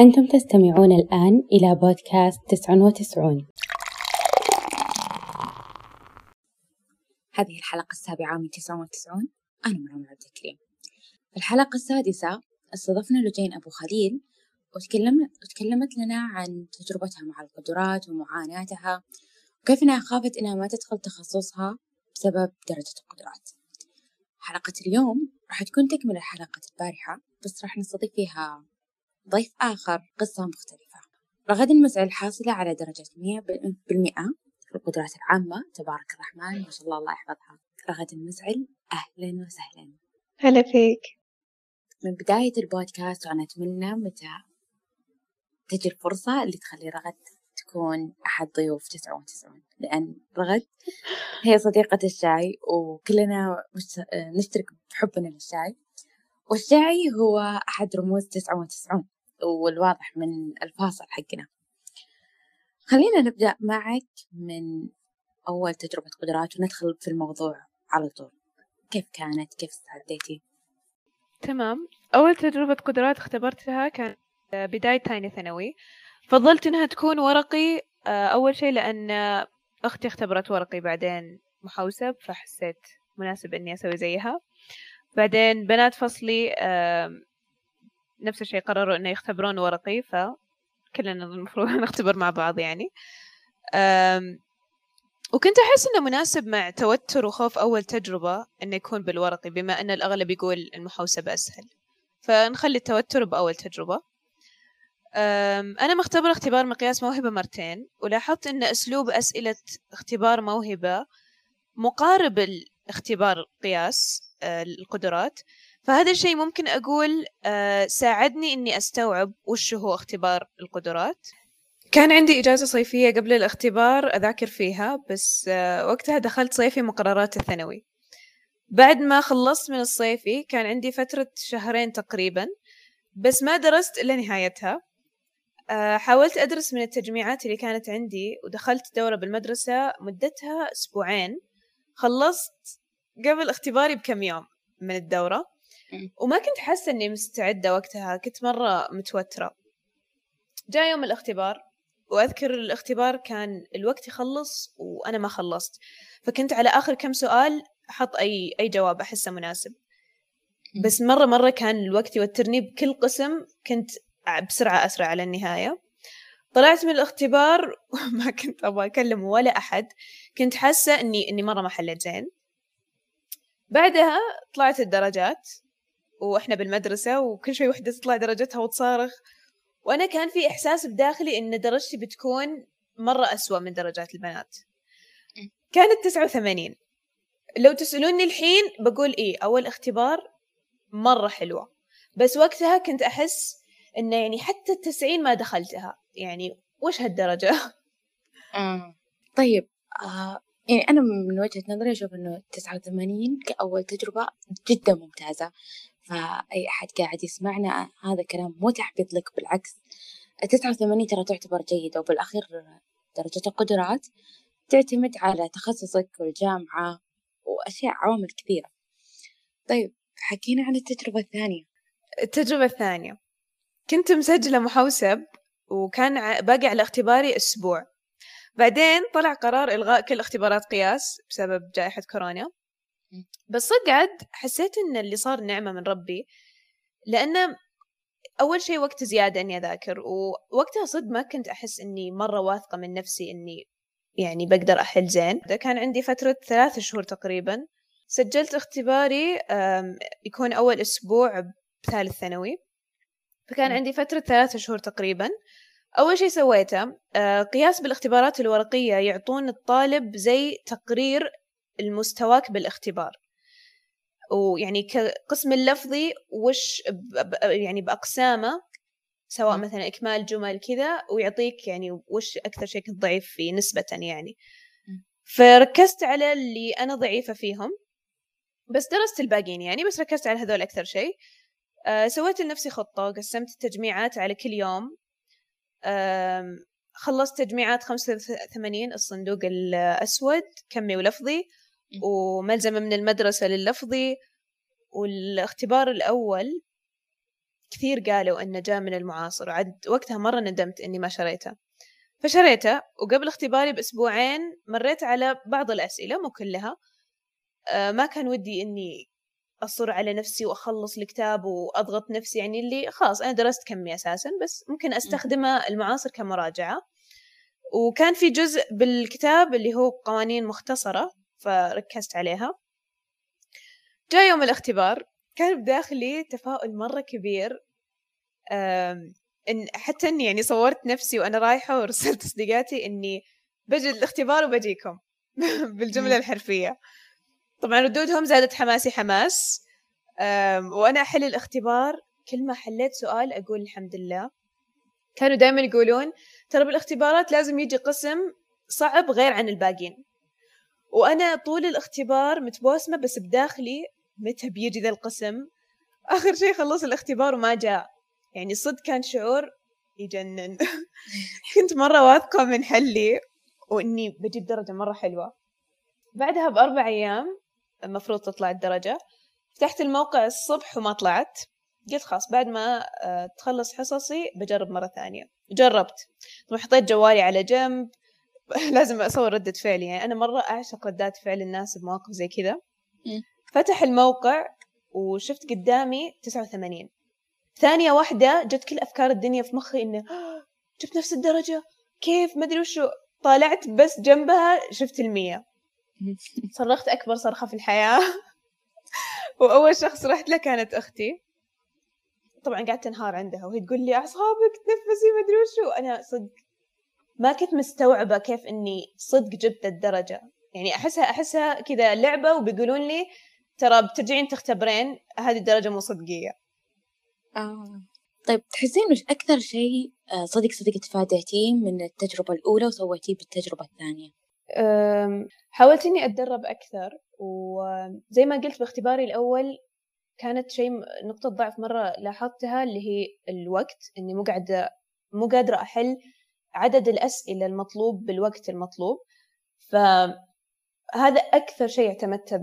أنتم تستمعون الآن إلى بودكاست تسعة وتسعون. هذه الحلقة السابعة من تسعة وتسعون. أنا مرام عبد الكريم. في الحلقة السادسة استضفنا لجين أبو خليل وتكلمت, وتكلمت لنا عن تجربتها مع القدرات ومعاناتها وكيف إنها خافت إنها ما تدخل تخصصها بسبب درجة القدرات. حلقة اليوم راح تكون تكمل حلقة البارحة بس راح نستضيف فيها ضيف آخر قصة مختلفة. رغد المسعى الحاصلة على درجة مية بالمئة في القدرات العامة. تبارك الرحمن ما شاء الله الله يحفظها. رغد المسعل أهلا وسهلا. هلا فيك. من بداية البودكاست وأنا أتمنى متى تجي الفرصة اللي تخلي رغد تكون أحد ضيوف تسعة وتسعون لأن رغد هي صديقة الشاي وكلنا نشترك بحبنا للشاي. والشاي هو أحد رموز تسعة وتسعون والواضح من الفاصل حقنا. خلينا نبدأ معك من أول تجربة قدرات وندخل في الموضوع على طول. كيف كانت؟ كيف استعديتي؟ تمام. أول تجربة قدرات اختبرتها كان بداية ثانية ثانوي. فضلت إنها تكون ورقي آه، أول شيء لأن أختي اختبرت ورقي بعدين محوسب فحسيت مناسب إني أسوي زيها. بعدين بنات فصلي نفس الشيء قرروا إنه يختبرون ورقي فكلنا المفروض نختبر مع بعض يعني. وكنت أحس إنه مناسب مع توتر وخوف أول تجربة إنه يكون بالورقي بما إن الأغلب يقول المحوسبة أسهل فنخلي التوتر بأول تجربة. أنا مختبر اختبار مقياس موهبة مرتين ولاحظت إن أسلوب أسئلة اختبار موهبة مقارب الاختبار قياس آه، القدرات. فهذا الشيء ممكن أقول آه، ساعدني إني أستوعب وش هو اختبار القدرات. كان عندي إجازة صيفية قبل الاختبار أذاكر فيها بس آه، وقتها دخلت صيفي مقررات الثانوي. بعد ما خلصت من الصيفي كان عندي فترة شهرين تقريبا بس ما درست إلا نهايتها. حاولت أدرس من التجميعات اللي كانت عندي ودخلت دورة بالمدرسة مدتها أسبوعين. خلصت قبل اختباري بكم يوم من الدورة. وما كنت حاسة إني مستعدة وقتها كنت مرة متوترة. جاء يوم الاختبار وأذكر الاختبار كان الوقت يخلص وأنا ما خلصت. فكنت على آخر كم سؤال أحط أي أي جواب أحسه مناسب. بس مرة مرة كان الوقت يوترني بكل قسم كنت بسرعة أسرع على النهاية. طلعت من الاختبار وما كنت أبغى أكلم ولا أحد. كنت حاسة إني إني مرة ما حليت زين. بعدها طلعت الدرجات. وإحنا بالمدرسة وكل شوي وحدة تطلع درجتها وتصارخ. وأنا كان في إحساس بداخلي إن درجتي بتكون مرة أسوأ من درجات البنات. كانت تسعة وثمانين. لو تسألوني الحين بقول إيه أول اختبار مرة حلوة. بس وقتها كنت أحس إنه يعني حتى التسعين ما دخلتها. يعني وش هالدرجة؟ آه. طيب آه يعني أنا من وجهة نظري أشوف إنه تسعة وثمانين كأول تجربة جدا ممتازة. فأي أحد قاعد يسمعنا هذا كلام مو تحبيط لك بالعكس. تسعة وثمانين ترى تعتبر جيدة وبالأخير درجة القدرات تعتمد على تخصصك والجامعة وأشياء عوامل كثيرة. طيب حكينا عن التجربة الثانية. التجربة الثانية. كنت مسجلة محوسب وكان باقي على اختباري أسبوع. بعدين طلع قرار إلغاء كل اختبارات قياس بسبب جائحة كورونا. بس صقعد حسيت إن اللي صار نعمة من ربي لأنه أول شيء وقت زيادة إني أذاكر ووقتها صدق ما كنت أحس إني مرة واثقة من نفسي إني يعني بقدر أحل زين. كان عندي فترة ثلاث شهور تقريبا سجلت اختباري يكون أول أسبوع بثالث ثانوي. فكان عندي فترة ثلاثة شهور تقريبا. أول شيء سويته آه، قياس بالاختبارات الورقية يعطون الطالب زي تقرير المستواك بالاختبار. ويعني كقسم اللفظي وش يعني بأقسامه سواء مثلا إكمال جمل كذا ويعطيك يعني وش أكثر شيء كنت ضعيف فيه نسبة يعني. فركزت على اللي أنا ضعيفة فيهم بس درست الباقيين يعني بس ركزت على هذول أكثر شيء. أه سويت لنفسي خطة وقسمت التجميعات على كل يوم. خلصت تجميعات 85 الصندوق الأسود كمي ولفظي. وملزمة من المدرسة لللفظي والاختبار الأول كثير قالوا إنه جاء من المعاصر وعد وقتها مرة ندمت إني ما شريته. فشريته وقبل اختباري بأسبوعين مريت على بعض الأسئلة مو كلها. آه، ما كان ودي إني أصر على نفسي وأخلص الكتاب وأضغط نفسي يعني اللي خلاص أنا درست كمي أساسا بس ممكن أستخدمه المعاصر كمراجعة. وكان في جزء بالكتاب اللي هو قوانين مختصرة. فركزت عليها. جاء يوم الاختبار كان بداخلي تفاؤل مرة كبير إن حتى إني يعني صورت نفسي وأنا رايحة ورسلت صديقاتي إني بجي الاختبار وبجيكم بالجملة الحرفية. طبعا ردودهم زادت حماسي حماس. وأنا أحل الاختبار كل ما حليت سؤال أقول الحمد لله. كانوا دائما يقولون ترى بالاختبارات لازم يجي قسم صعب غير عن الباقين وأنا طول الاختبار متبوسمة بس بداخلي متى بيجي ذا القسم؟ آخر شيء خلص الاختبار وما جاء. يعني صدق كان شعور يجنن. كنت مرة واثقة من حلي وإني بجيب درجة مرة حلوة. بعدها بأربع أيام المفروض تطلع الدرجة. فتحت الموقع الصبح وما طلعت. قلت خلاص بعد ما آه، تخلص حصصي بجرب مرة ثانية. جربت. طبعا حطيت جوالي على جنب. لازم أصور ردة فعلي يعني أنا مرة أعشق ردات فعل الناس بمواقف زي كذا. فتح الموقع وشفت قدامي تسعة وثمانين. ثانية واحدة جت كل أفكار الدنيا في مخي إنه جبت نفس الدرجة. كيف؟ ما أدري وشو. طالعت بس جنبها شفت المية. صرخت أكبر صرخة في الحياة. وأول شخص رحت له كانت أختي. طبعا قعدت أنهار عندها وهي تقول لي أعصابك تنفسي ما أدري وشو. أنا صدق ما كنت مستوعبة كيف إني صدق جبت الدرجة يعني أحسها أحسها كذا لعبة وبيقولون لي ترى بترجعين تختبرين هذه الدرجة مو صدقية آه. طيب تحسين وش أكثر شيء آه، صدق صدق تفاديتيه من التجربة الأولى وسويتيه بالتجربة الثانية؟ حاولت إني أتدرب أكثر وزي ما قلت باختباري الأول كانت شيء نقطة ضعف مرة لاحظتها اللي هي الوقت إني مو قاعدة مو قادرة أحل عدد الأسئلة المطلوب بالوقت المطلوب. فهذا أكثر شيء اعتمدته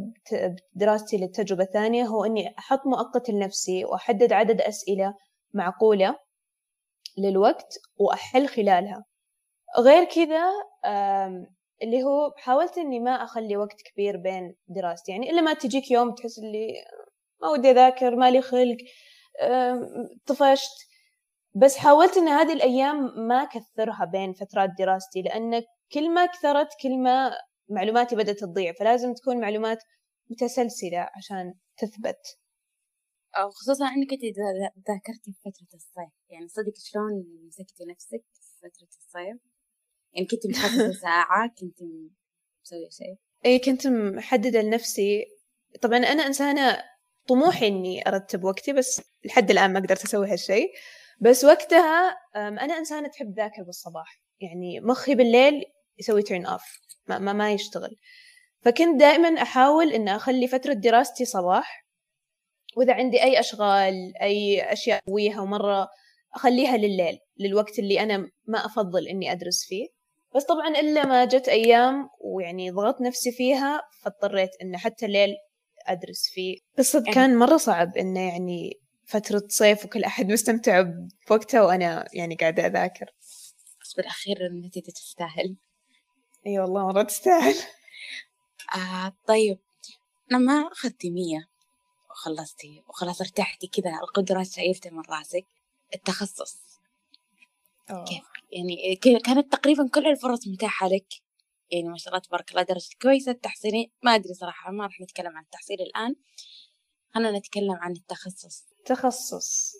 بدراستي للتجربة الثانية هو إني أحط مؤقت لنفسي وأحدد عدد أسئلة معقولة للوقت وأحل خلالها. غير كذا اللي هو حاولت إني ما أخلي وقت كبير بين دراستي. يعني إلا ما تجيك يوم تحس اللي ما ودي أذاكر مالي خلق طفشت. بس حاولت إن هذه الأيام ما كثرها بين فترات دراستي لأن كل ما كثرت كل ما معلوماتي بدأت تضيع فلازم تكون معلومات متسلسلة عشان تثبت. أو خصوصا أنك أنت ذاكرتي في فترة الصيف يعني صدق شلون مسكتي نفسك في فترة الصيف؟ يعني كنت محددة ساعة كنت مسوية شيء؟ إي كنت محددة لنفسي. طبعا أنا إنسانة طموحي إني أرتب وقتي بس لحد الآن ما قدرت أسوي هالشيء. بس وقتها أنا إنسانة تحب ذاكر بالصباح. يعني مخي بالليل يسوي turn off ما, ما, ما يشتغل. فكنت دائما أحاول إن أخلي فترة دراستي صباح. وإذا عندي أي أشغال أي أشياء أسويها ومرة أخليها لليل للوقت اللي أنا ما أفضل إني أدرس فيه. بس طبعا إلا ما جت أيام ويعني ضغطت نفسي فيها فاضطريت إن حتى الليل أدرس فيه. بس يعني كان مرة صعب إنه يعني فترة صيف وكل أحد مستمتع بوقته وأنا يعني قاعدة أذاكر. بس بالأخير النتيجة تستاهل. أي أيوة والله مرة تستاهل. آه طيب لما أخذتي مية وخلصتي وخلاص ارتحتي كذا القدرات شايفتها من راسك. التخصص. أوه. كيف؟ يعني كانت تقريبا كل الفرص متاحة لك. يعني ما شاء الله تبارك الله درجة كويسة التحصيلين ما أدري صراحة ما راح نتكلم عن التحصيل الآن. خلينا نتكلم عن التخصص. تخصص.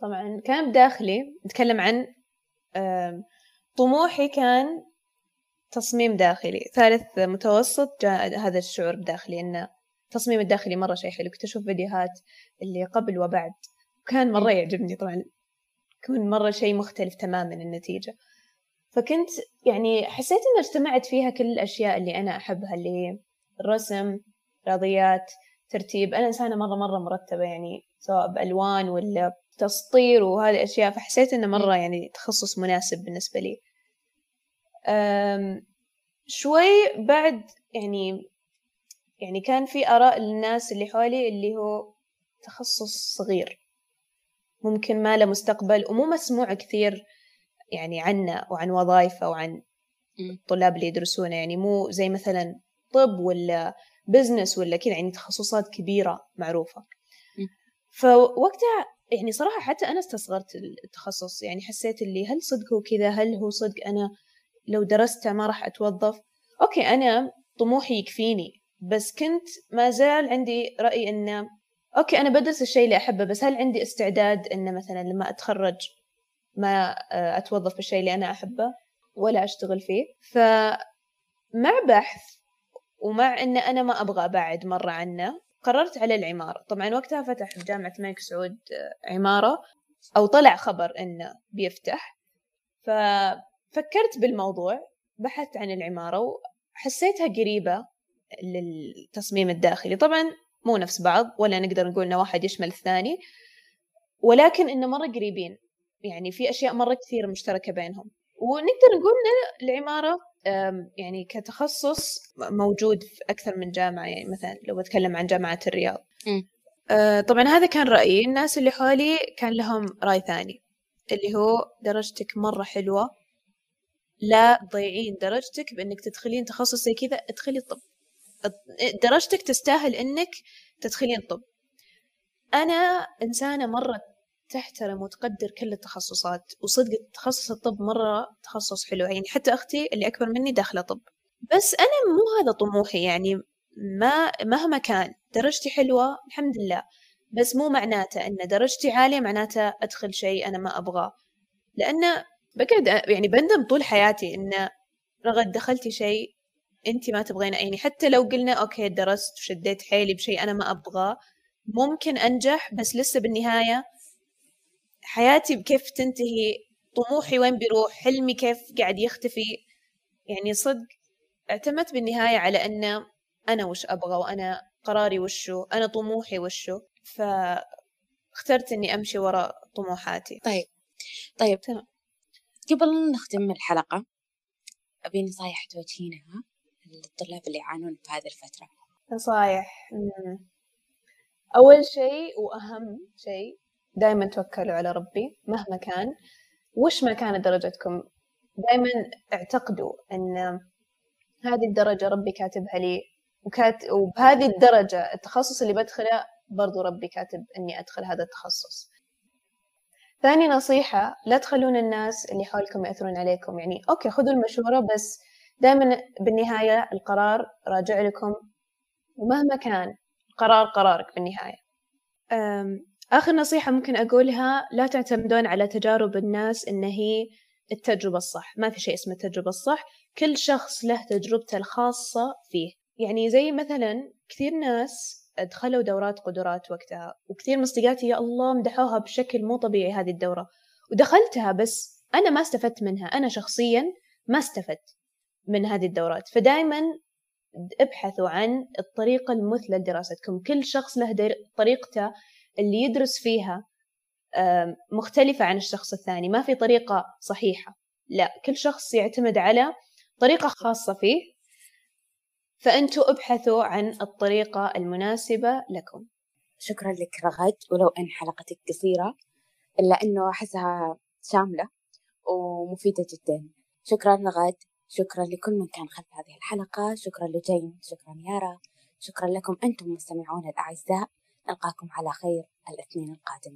طبعا كان بداخلي نتكلم عن طموحي كان تصميم داخلي. ثالث متوسط جاء هذا الشعور بداخلي إنه التصميم الداخلي مرة شيء حلو كنت أشوف فيديوهات اللي قبل وبعد. كان مرة يعجبني طبعا. يكون مرة شيء مختلف تماما النتيجة. فكنت يعني حسيت إن اجتمعت فيها كل الأشياء اللي أنا أحبها اللي الرسم رياضيات ترتيب. أنا إنسانة مرة مرة مرتبة يعني سواء بألوان ولا تسطير وهذه الأشياء فحسيت إنه مرة يعني تخصص مناسب بالنسبة لي. شوي بعد يعني يعني كان في آراء للناس اللي حولي اللي هو تخصص صغير. ممكن ما له مستقبل ومو مسموع كثير يعني عنه وعن وظائفه وعن الطلاب اللي يدرسونه. يعني مو زي مثلا طب ولا بزنس ولا كذا يعني تخصصات كبيرة معروفة. فوقتها يعني صراحة حتى أنا استصغرت التخصص يعني حسيت اللي هل صدق هو كذا؟ هل هو صدق أنا لو درسته ما راح أتوظف؟ okay أنا طموحي يكفيني بس كنت ما زال عندي رأي إنه okay أنا بدرس الشيء اللي أحبه بس هل عندي استعداد إنه مثلا لما أتخرج ما أتوظف بالشيء اللي أنا أحبه ولا أشتغل فيه؟ فمع بحث ومع إن أنا ما أبغى أبعد مرة عنه قررت على العمارة. طبعا وقتها فتح جامعة الملك سعود عمارة أو طلع خبر إنه بيفتح. ففكرت بالموضوع بحثت عن العمارة وحسيتها قريبة للتصميم الداخلي. طبعا مو نفس بعض ولا نقدر نقول إن واحد يشمل الثاني ولكن إنه مرة قريبين. يعني في أشياء مرة كثير مشتركة بينهم. ونقدر نقول إن العمارة يعني كتخصص موجود في أكثر من جامعة يعني مثلا لو بتكلم عن جامعة الرياض. أه، طبعا هذا كان رأيي. الناس اللي حولي كان لهم رأي ثاني اللي هو درجتك مرة حلوة لا تضيعين درجتك بأنك تدخلين تخصص زي كذا ادخلي الطب درجتك تستاهل أنك تدخلين طب. أنا إنسانة مرة تحترم وتقدر كل التخصصات وصدق تخصص الطب مرة تخصص حلو يعني حتى أختي اللي أكبر مني داخلة طب. بس أنا مو هذا طموحي يعني ما مهما كان درجتي حلوة الحمد لله بس مو معناته أن درجتي عالية معناته أدخل شيء أنا ما أبغاه. لأن بقعد يعني بندم طول حياتي إن رغد دخلتي شيء أنت ما تبغينه يعني حتى لو قلنا أوكي درست وشديت حيلي بشيء أنا ما أبغاه ممكن أنجح بس لسه بالنهاية حياتي كيف تنتهي؟ طموحي وين بيروح؟ حلمي كيف قاعد يختفي؟ يعني صدق اعتمدت بالنهاية على أن أنا وش أبغى وأنا قراري وشو؟ أنا طموحي وشو؟ فاخترت أني أمشي وراء طموحاتي. طيب. طيب. تمام. قبل نختم الحلقة أبي نصايح توجهينها للطلاب اللي يعانون في هذه الفترة. نصايح. أول شيء وأهم شيء دائما توكلوا على ربي مهما كان. وش ما كانت درجتكم؟ دائما اعتقدوا أن هذه الدرجة ربي كاتبها لي وكات وبهذه الدرجة التخصص اللي بدخله برضو ربي كاتب أني أدخل هذا التخصص. ثاني نصيحة لا تخلون الناس اللي حولكم يأثرون عليكم. يعني أوكي خذوا المشورة بس دائما بالنهاية القرار راجع لكم ومهما كان القرار قرارك بالنهاية. آخر نصيحة ممكن أقولها لا تعتمدون على تجارب الناس إن هي التجربة الصح. ما في شيء اسمه التجربة الصح. كل شخص له تجربته الخاصة فيه. يعني زي مثلا كثير ناس دخلوا دورات قدرات وقتها وكثير مصدقاتي يا الله مدحوها بشكل مو طبيعي هذه الدورة. ودخلتها بس أنا ما استفدت منها. أنا شخصيا ما استفدت من هذه الدورات. فدائما ابحثوا عن الطريقة المثلى لدراستكم. كل شخص له طريقته اللي يدرس فيها مختلفة عن الشخص الثاني ما في طريقة صحيحة. لا كل شخص يعتمد على طريقة خاصة فيه. فأنتوا ابحثوا عن الطريقة المناسبة لكم. شكرا لك رغد ولو أن حلقتك قصيرة إلا أنه أحسها شاملة ومفيدة جدا. شكرا رغد شكرا لكل من كان خلف هذه الحلقة شكرا لجين شكرا يارا شكرا لكم أنتم مستمعون الأعزاء. نلقاكم على خير الاثنين القادم